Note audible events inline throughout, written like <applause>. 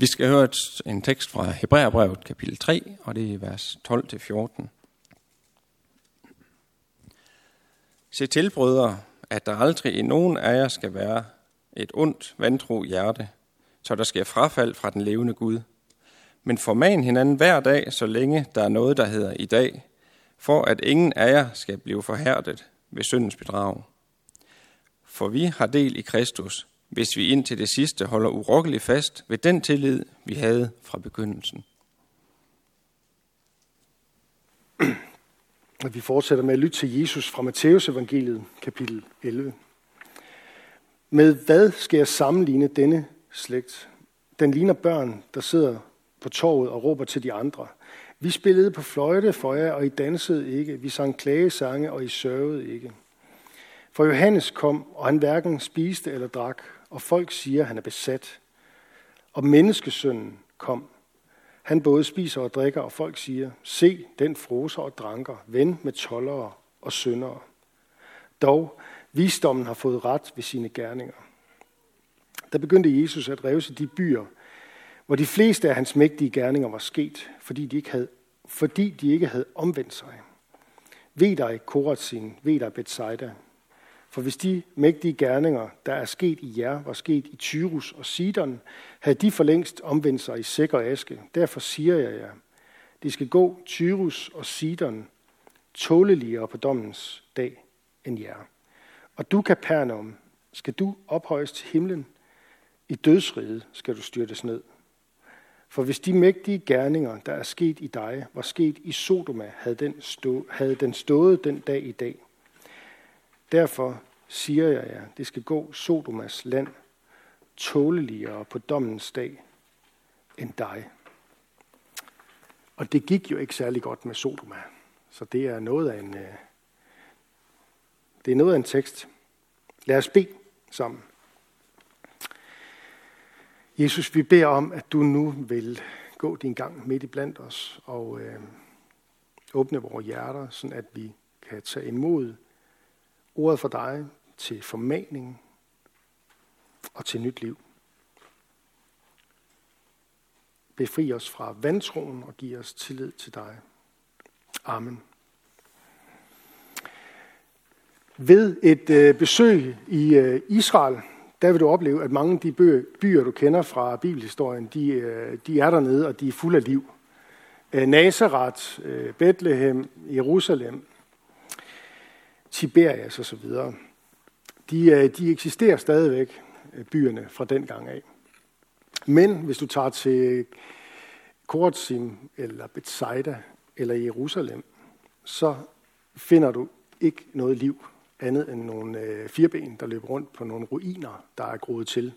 Vi skal høre en tekst fra Hebræerbrevet kapitel 3, og det er vers 12-14. Se til, brødre, at der aldrig i nogen af jer skal være et ondt, vantro hjerte, så der sker frafald fra den levende Gud. Men forman hinanden hver dag, så længe der er noget, der hedder i dag, for at ingen af jer skal blive forhærdet ved syndens bedrag. For vi har del i Kristus, hvis vi indtil det sidste holder urokkeligt fast ved den tillid, vi havde fra begyndelsen. Vi fortsætter med at lytte til Jesus fra Matteus evangeliet, kapitel 11. Med hvad skal jeg sammenligne denne slægt? Den ligner børn, der sidder på torvet og råber til de andre. Vi spillede på fløjte for jer, og I dansede ikke. Vi sang klagesange, og I sørgede ikke. For Johannes kom, og han hverken spiste eller drak, og folk siger, at han er besat. Og menneskesønnen kom. Han både spiser og drikker, og folk siger, se, den froser og dranker, ven med tollere og syndere. Dog, visdommen har fået ret ved sine gerninger. Der begyndte Jesus at revse de byer, hvor de fleste af hans mægtige gerninger var sket, fordi de ikke havde, fordi de ikke havde omvendt sig. Ved dig, Korazin, ved dig, Bethsaida, for hvis de mægtige gerninger, der er sket i jer, var sket i Tyrus og Sidon, havde de for længst omvendt sig i sikker aske. Derfor siger jeg jer, det skal gå Tyrus og Sidon tåleligere på dommens dag end jer. Og du, Kapernaum, skal du ophøjes til himlen. I dødsriget skal du styrtes ned. For hvis de mægtige gerninger, der er sket i dig, var sket i Sodoma, havde den, stå, havde den stået den dag i dag. Derfor siger jeg jer, det skal gå Sodomas land tåleligere på dommens dag end dig. Og det gik jo ikke særlig godt med Sodoma. Så det er noget af en, øh, det er noget af en tekst. Lad os bede sammen. Jesus, vi beder om, at du nu vil gå din gang midt i blandt os og øh, åbne vores hjerter, så at vi kan tage imod ordet for dig til formaning og til nyt liv. Befri os fra vantroen og giv os tillid til dig. Amen. Ved et øh, besøg i øh, Israel, der vil du opleve, at mange af de byer, du kender fra bibelhistorien, de, øh, de er dernede, og de er fuld af liv. Øh, Nazareth, øh, Bethlehem, Jerusalem, Tiberias osv. De, øh, de eksisterer stadigvæk, øh, byerne fra den gang af. Men hvis du tager til Korazim eller Bethsaida eller Jerusalem, så finder du ikke noget liv andet end nogle øh, fireben, der løber rundt på nogle ruiner, der er groet til.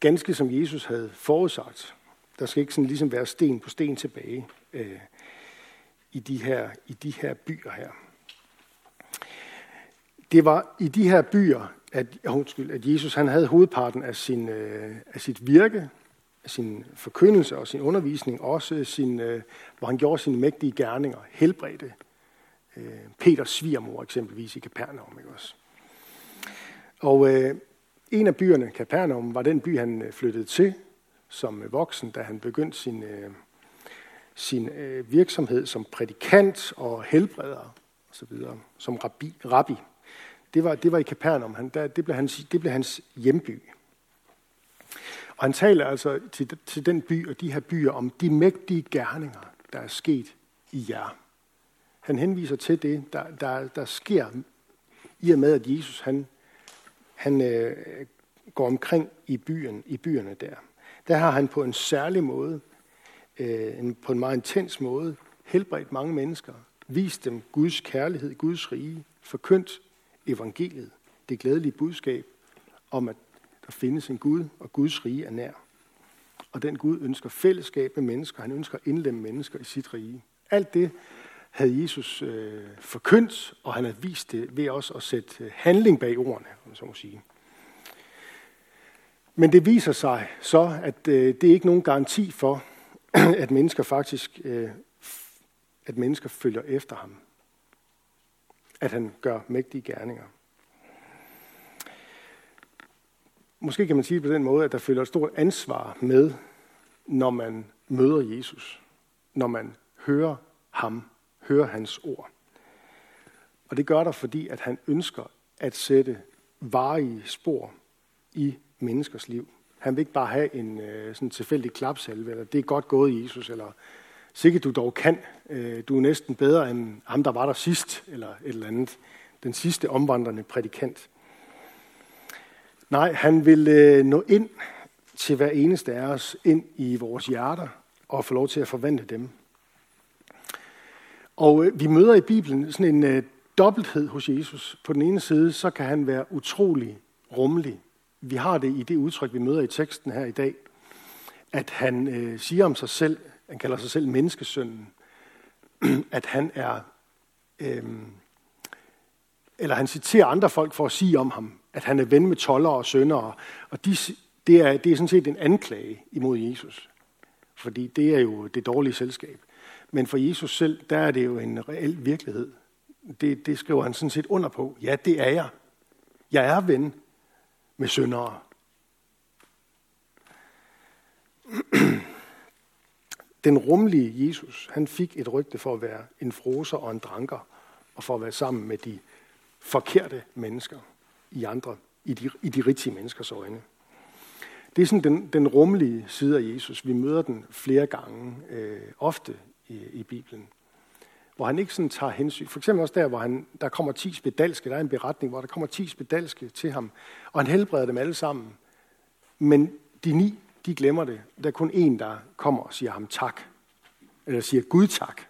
Ganske som Jesus havde forudsagt. Der skal ikke sådan ligesom være sten på sten tilbage øh, i, de her, i de her byer her. Det var i de her byer, at, undskyld, at Jesus han havde hovedparten af, sin, øh, af sit virke, af sin forkyndelse og sin undervisning, også sin, øh, hvor han gjorde sine mægtige gerninger, helbredte øh, Peters svigermor eksempelvis i Kapernaum. Ikke også? Og øh, en af byerne, Kapernaum, var den by, han flyttede til som voksen, da han begyndte sin, øh, sin øh, virksomhed som prædikant og helbreder osv., som rabbi. rabbi. Det, var, det var i Capernaum. Han, der, det, blev hans, det blev hans hjemby. Og han taler altså til, til den by og de her byer om de mægtige gerninger, der er sket i jer. Han henviser til det, der, der, der sker i og med, at Jesus han, han øh, går omkring i byen, i byerne der. Der har han på en særlig måde, øh, en, på en meget intens måde, helbredt mange mennesker, vist dem Guds kærlighed, Guds rige, forkyndt evangeliet, det glædelige budskab om, at der findes en Gud, og Guds rige er nær. Og den Gud ønsker fællesskab med mennesker, han ønsker at indlemme mennesker i sit rige. Alt det havde Jesus øh, forkyndt, og han havde vist det ved også at sætte øh, handling bag ordene, om man så må sige. Men det viser sig så, at øh, det er ikke nogen garanti for, <clears throat> at mennesker faktisk øh, at mennesker følger efter ham. At han gør mægtige gerninger. måske kan man sige på den måde, at der følger et stort ansvar med, når man møder Jesus. Når man hører ham, hører hans ord. Og det gør der, fordi at han ønsker at sætte varige spor i menneskers liv. Han vil ikke bare have en øh, sådan tilfældig klapsalve, eller det er godt gået, Jesus, eller sikkert du dog kan. Øh, du er næsten bedre end ham, der var der sidst, eller et eller andet. Den sidste omvandrende prædikant. Nej, han vil øh, nå ind til hver eneste af os, ind i vores hjerter, og få lov til at forvente dem. Og øh, vi møder i Bibelen sådan en dobbelthed hos Jesus. På den ene side, så kan han være utrolig rummelig. Vi har det i det udtryk, vi møder i teksten her i dag, at han øh, siger om sig selv, han kalder sig selv menneskesønnen, <clears throat> at han er, øhm, eller han citerer andre folk for at sige om ham, at han er ven med toller og søndere. Og de, det, er, det er sådan set en anklage imod Jesus. Fordi det er jo det dårlige selskab. Men for Jesus selv, der er det jo en reel virkelighed. Det, det skriver han sådan set under på. Ja, det er jeg. Jeg er ven med syndere. Den rumlige Jesus, han fik et rygte for at være en froser og en dranker, og for at være sammen med de forkerte mennesker i andre, i de, i de rigtige menneskers øjne. Det er sådan den, den rumlige side af Jesus. Vi møder den flere gange, øh, ofte i, i Bibelen, hvor han ikke sådan tager hensyn. For eksempel også der, hvor han, der kommer ti spedalske, der er en beretning, hvor der kommer ti spedalske til ham, og han helbreder dem alle sammen. Men de ni, de glemmer det. Der er kun en, der kommer og siger ham tak. Eller siger Gud tak.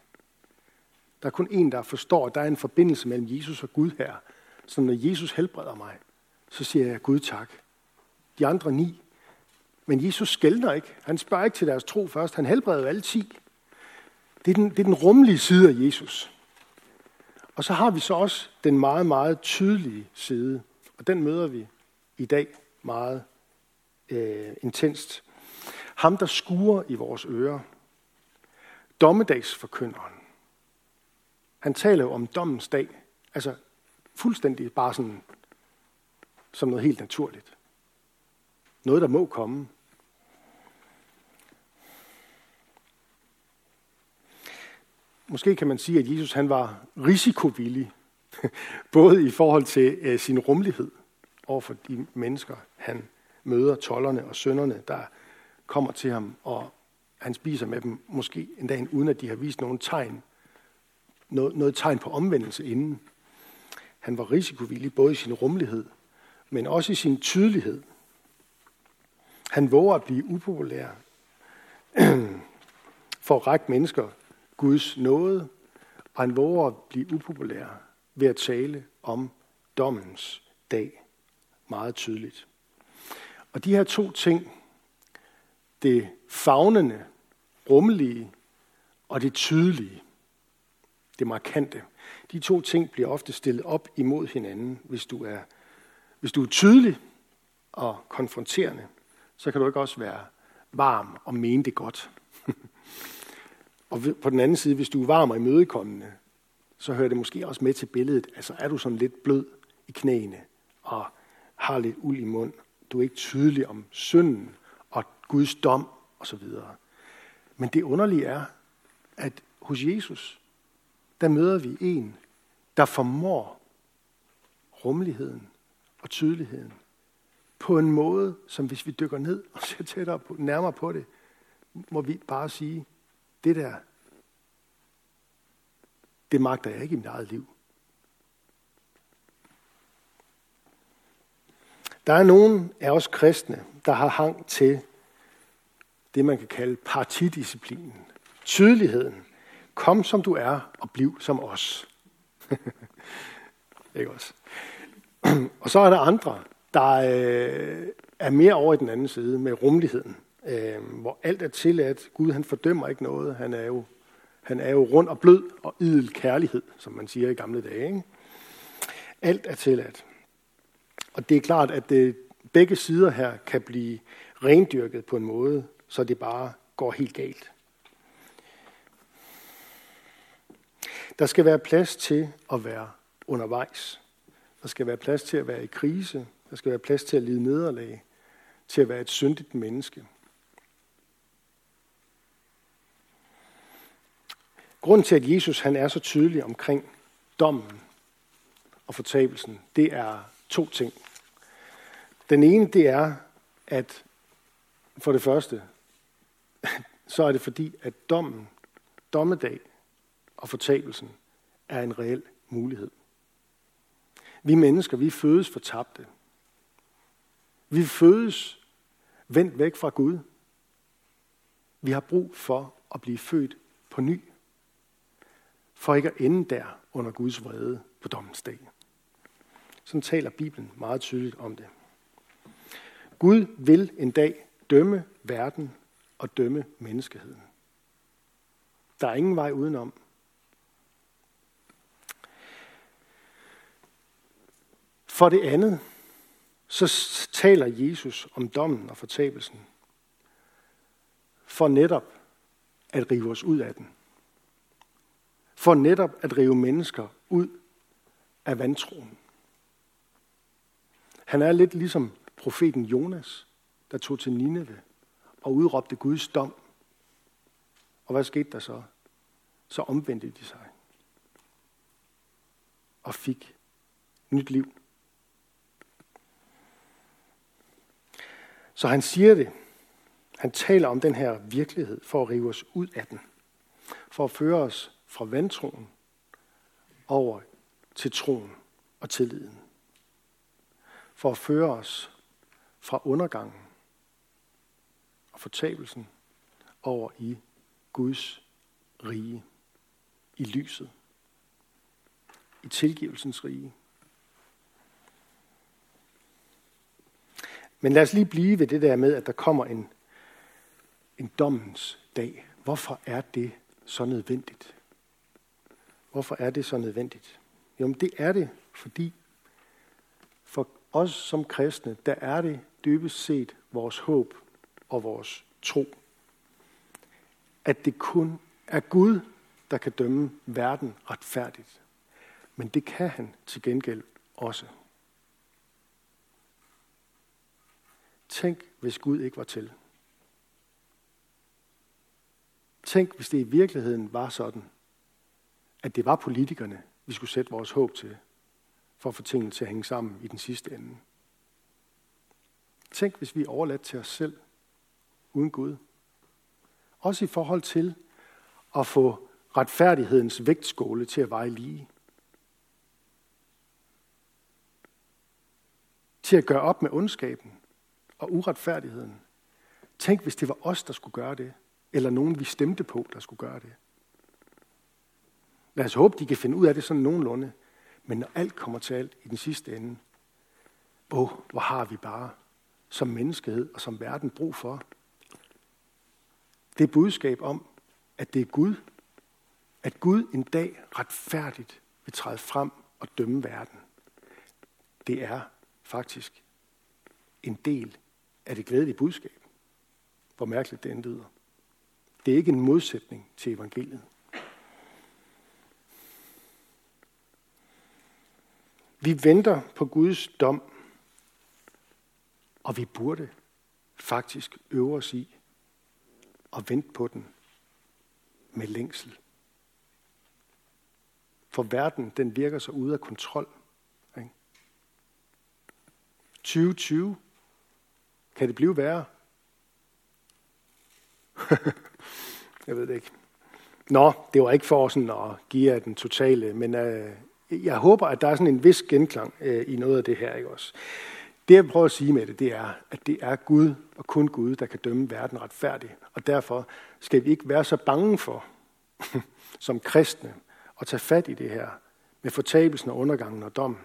Der er kun en, der forstår, at der er en forbindelse mellem Jesus og Gud her. Så når Jesus helbreder mig, så siger jeg Gud tak. De andre ni. Men Jesus skældner ikke. Han spørger ikke til deres tro først. Han helbreder alle ti. Det er, den, det er den rummelige side af Jesus. Og så har vi så også den meget, meget tydelige side. Og den møder vi i dag meget øh, intenst. Ham, der skuer i vores ører. Dommedagsforkynderen. Han taler jo om dommens dag. Altså fuldstændig bare sådan, som noget helt naturligt. Noget, der må komme. Måske kan man sige, at Jesus han var risikovillig, <laughs> både i forhold til øh, sin rummelighed over for de mennesker, han møder, tollerne og sønderne, der kommer til ham, og han spiser med dem, måske endda uden at de har vist nogen tegn, noget, noget tegn på omvendelse inden. Han var risikovillig både i sin rummelighed, men også i sin tydelighed. Han våger at blive upopulær <clears throat> for at række mennesker Guds nåde, og han våger at blive upopulær ved at tale om dommens dag meget tydeligt. Og de her to ting, det fagnende, rummelige og det tydelige, det markante, de to ting bliver ofte stillet op imod hinanden. Hvis du er, hvis du er tydelig og konfronterende, så kan du ikke også være varm og mene det godt. <laughs> og på den anden side, hvis du er varm og imødekommende, så hører det måske også med til billedet. Altså er du sådan lidt blød i knæene og har lidt uld i mund. Du er ikke tydelig om synden og Guds dom osv. Men det underlige er, at hos Jesus, der møder vi en, der formår rummeligheden og tydeligheden på en måde, som hvis vi dykker ned og ser tættere på, nærmere på det, må vi bare sige, det der, det magter jeg ikke i mit eget liv. Der er nogen af os kristne, der har hang til det, man kan kalde partidisciplinen. Tydeligheden. Kom som du er, og bliv som os. <laughs> ikke også? <clears throat> og så er der andre, der øh, er mere over i den anden side med rummeligheden, øh, hvor alt er tilladt. Gud han fordømmer ikke noget. Han er jo, han er jo rund og blød og idel kærlighed, som man siger i gamle dage. Ikke? Alt er tilladt. Og det er klart, at det, begge sider her kan blive rendyrket på en måde, så det bare går helt galt. Der skal være plads til at være undervejs. Der skal være plads til at være i krise. Der skal være plads til at lide nederlag. til at være et syndigt menneske. Grunden til, at Jesus han er så tydelig omkring dommen og fortabelsen, det er to ting. Den ene, det er, at for det første, så er det fordi, at dommen, dommedag og fortabelsen er en reel mulighed. Vi mennesker, vi fødes fortabte. Vi fødes vendt væk fra Gud. Vi har brug for at blive født på ny. For ikke at ende der under Guds vrede på dommens dag. Sådan taler Bibelen meget tydeligt om det. Gud vil en dag dømme verden og dømme menneskeheden. Der er ingen vej udenom. For det andet, så taler Jesus om dommen og fortabelsen for netop at rive os ud af den. For netop at rive mennesker ud af vantroen. Han er lidt ligesom profeten Jonas, der tog til Nineve og udråbte Guds dom. Og hvad skete der så? Så omvendte de sig og fik nyt liv. Så han siger det. Han taler om den her virkelighed for at rive os ud af den. For at føre os fra vantroen over til troen og tilliden. For at føre os fra undergangen og fortabelsen over i Guds rige, i lyset, i tilgivelsens rige. Men lad os lige blive ved det der med, at der kommer en, en dommens dag. Hvorfor er det så nødvendigt? Hvorfor er det så nødvendigt? Jo, men det er det, fordi os som kristne, der er det dybest set vores håb og vores tro. At det kun er Gud, der kan dømme verden retfærdigt. Men det kan han til gengæld også. Tænk, hvis Gud ikke var til. Tænk, hvis det i virkeligheden var sådan, at det var politikerne, vi skulle sætte vores håb til, for at få tingene til at hænge sammen i den sidste ende. Tænk, hvis vi er overladt til os selv, uden Gud. Også i forhold til at få retfærdighedens vægtskåle til at veje lige. Til at gøre op med ondskaben og uretfærdigheden. Tænk, hvis det var os, der skulle gøre det, eller nogen, vi stemte på, der skulle gøre det. Lad os håbe, de kan finde ud af det sådan nogenlunde. Men når alt kommer til alt i den sidste ende, åh, hvor har vi bare som menneskehed og som verden brug for det budskab om, at det er Gud, at Gud en dag retfærdigt vil træde frem og dømme verden. Det er faktisk en del af det glædelige budskab. Hvor mærkeligt det end lyder. Det er ikke en modsætning til evangeliet. Vi venter på Guds dom, og vi burde faktisk øve os i at vente på den med længsel. For verden, den virker så ude af kontrol. Ikke? 2020, kan det blive værre? <laughs> jeg ved det ikke. Nå, det var ikke for sådan at give jer den totale, men øh, jeg håber, at der er sådan en vis genklang øh, i noget af det her. Ikke også? Det jeg prøver at sige med det, det er, at det er Gud og kun Gud, der kan dømme verden retfærdigt. Og derfor skal vi ikke være så bange for, <laughs> som kristne, at tage fat i det her med fortabelsen og undergangen og dommen.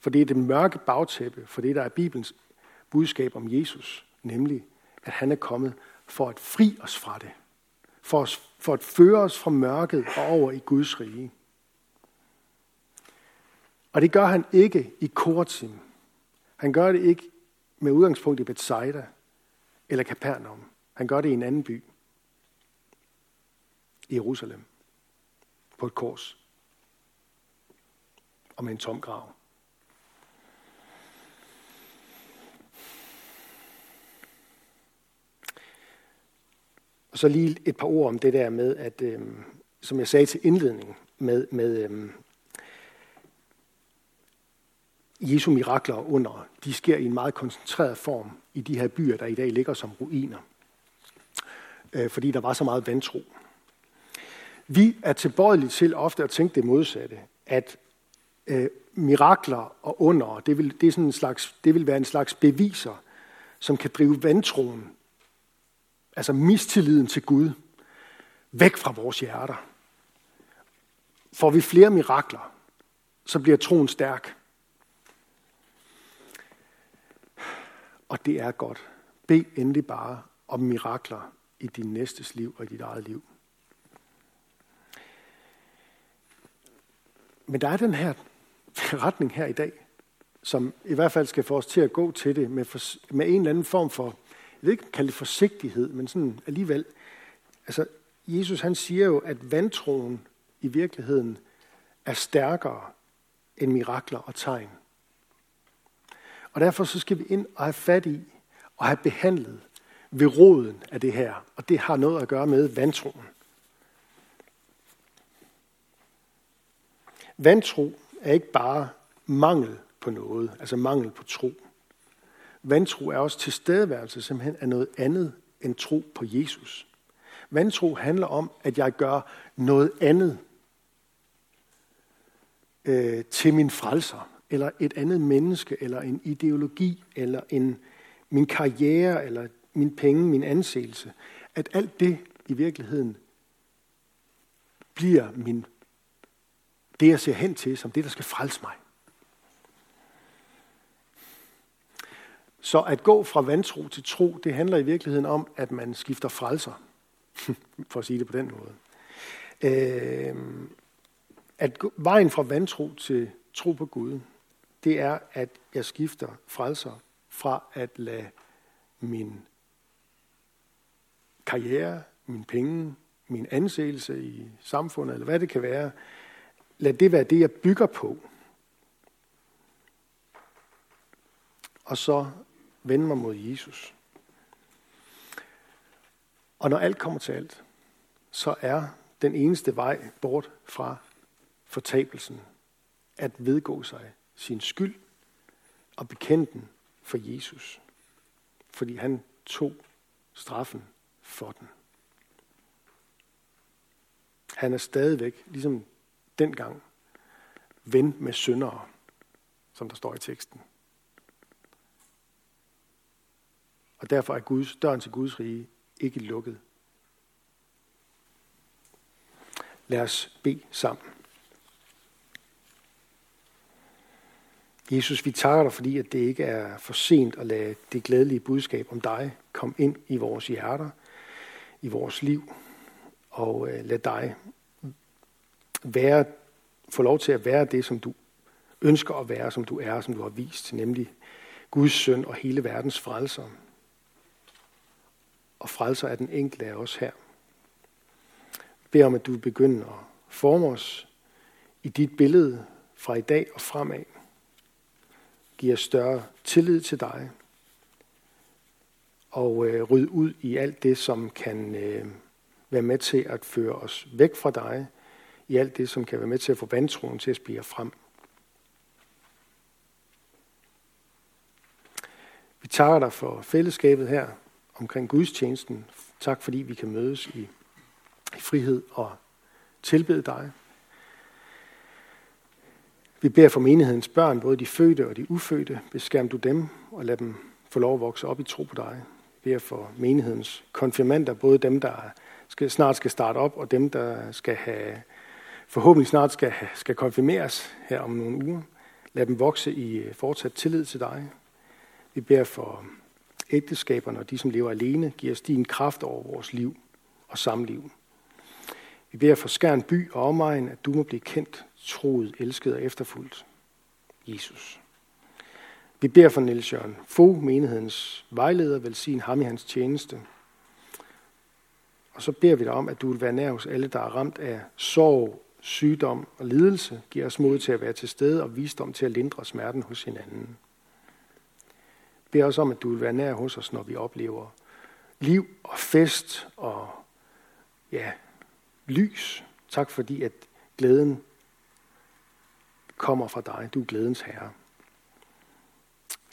For det er det mørke bagtæppe, for det der er Bibelens budskab om Jesus, nemlig at han er kommet for at fri os fra det. For, os, for at føre os fra mørket og over i Guds rige. Og det gør han ikke i Korazim. Han gør det ikke med udgangspunkt i Bethsaida eller Kapernaum. Han gør det i en anden by. I Jerusalem. På et kors. Og med en tom grav. Og så lige et par ord om det der med, at øh, som jeg sagde til indledningen, med, med, øh, Jesu mirakler under, de sker i en meget koncentreret form i de her byer, der i dag ligger som ruiner. Øh, fordi der var så meget vantro. Vi er tilbøjelige til ofte at tænke det modsatte, at øh, mirakler og under, det vil, det, er sådan en slags, det vil være en slags beviser, som kan drive vantroen, altså mistilliden til Gud, væk fra vores hjerter. Får vi flere mirakler, så bliver troen stærk. Og det er godt. Bed endelig bare om mirakler i din næstes liv og i dit eget liv. Men der er den her <laughs> retning her i dag, som i hvert fald skal få os til at gå til det med, for, med en eller anden form for, jeg ved ikke kalde det forsigtighed, men sådan alligevel. Altså, Jesus han siger jo, at vantroen i virkeligheden er stærkere end mirakler og tegn. Og derfor så skal vi ind og have fat i og have behandlet ved roden af det her. Og det har noget at gøre med vantroen. Vantro er ikke bare mangel på noget, altså mangel på tro. Vantro er også tilstedeværelse simpelthen af noget andet end tro på Jesus. Vantro handler om, at jeg gør noget andet øh, til min frelser, eller et andet menneske, eller en ideologi, eller en, min karriere, eller min penge, min anseelse. At alt det i virkeligheden bliver min, det, jeg ser hen til, som det, der skal frelse mig. Så at gå fra vantro til tro, det handler i virkeligheden om, at man skifter frelser. <laughs> For at sige det på den måde. Øh, at vejen fra vantro til tro på Gud, det er, at jeg skifter frelser fra at lade min karriere, min penge, min anseelse i samfundet, eller hvad det kan være, lad det være det, jeg bygger på. Og så vende mig mod Jesus. Og når alt kommer til alt, så er den eneste vej bort fra fortabelsen at vedgå sig sin skyld og bekendte den for Jesus. Fordi han tog straffen for den. Han er stadigvæk, ligesom dengang, ven med syndere, som der står i teksten. Og derfor er Guds, døren til Guds rige ikke lukket. Lad os bede sammen. Jesus, vi takker dig, fordi at det ikke er for sent at lade det glædelige budskab om dig komme ind i vores hjerter, i vores liv, og øh, lad dig være, få lov til at være det, som du ønsker at være, som du er, som du har vist, nemlig Guds søn og hele verdens frelser. Og frelser er den enkelte af os her. Jeg beder om, at du begynder at forme os i dit billede fra i dag og fremad giver større tillid til dig, og øh, rydde ud i alt det, som kan øh, være med til at føre os væk fra dig, i alt det, som kan være med til at få vandtroen til at spire frem. Vi takker dig for fællesskabet her omkring gudstjenesten. Tak fordi vi kan mødes i, i frihed og tilbede dig. Vi beder for menighedens børn, både de fødte og de ufødte. Beskærm du dem og lad dem få lov at vokse op i tro på dig. Vi beder for menighedens konfirmander, både dem, der skal, snart skal starte op, og dem, der skal have, forhåbentlig snart skal, skal konfirmeres her om nogle uger. Lad dem vokse i øh, fortsat tillid til dig. Vi beder for ægteskaberne og de, som lever alene. Giv os din kraft over vores liv og samliv. Vi beder for Skærn by og omegn, at du må blive kendt troet, elsket og efterfulgt. Jesus. Vi beder for Niels Jørgen Fogh, menighedens vejleder, velsign ham i hans tjeneste. Og så beder vi dig om, at du vil være nær hos alle, der er ramt af sorg, sygdom og lidelse. Giv os mod til at være til stede og visdom til at lindre smerten hos hinanden. Bed os om, at du vil være nær hos os, når vi oplever liv og fest og ja, lys. Tak fordi, at glæden kommer fra dig. Du er glædens herre.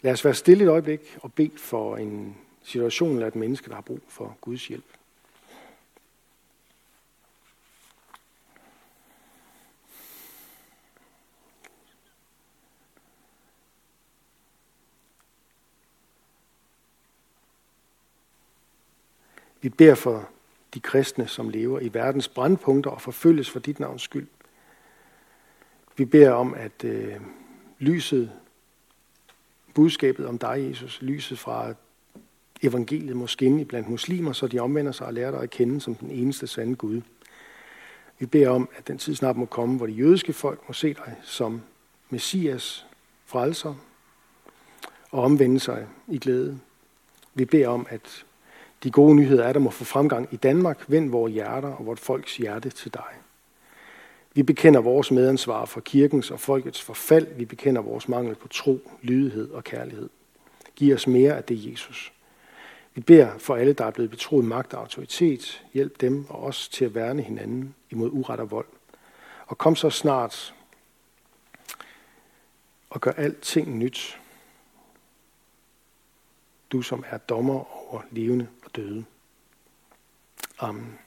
Lad os være stille et øjeblik og bede for en situation eller et menneske, der har brug for Guds hjælp. Vi beder for de kristne, som lever i verdens brandpunkter og forfølges for dit navns skyld. Vi beder om, at øh, lyset, budskabet om dig, Jesus, lyset fra evangeliet må skinne blandt muslimer, så de omvender sig og lærer dig at kende som den eneste sande Gud. Vi beder om, at den tid snart må komme, hvor de jødiske folk må se dig som Messias, frelser, og omvende sig i glæde. Vi beder om, at de gode nyheder er, at der må få fremgang i Danmark. Vend vores hjerter og vort folks hjerte til dig. Vi bekender vores medansvar for kirkens og folkets forfald. Vi bekender vores mangel på tro, lydighed og kærlighed. Giv os mere af det, Jesus. Vi beder for alle, der er blevet betroet magt og autoritet. Hjælp dem og os til at værne hinanden imod uret og vold. Og kom så snart og gør alting nyt. Du som er dommer over levende og døde. Amen.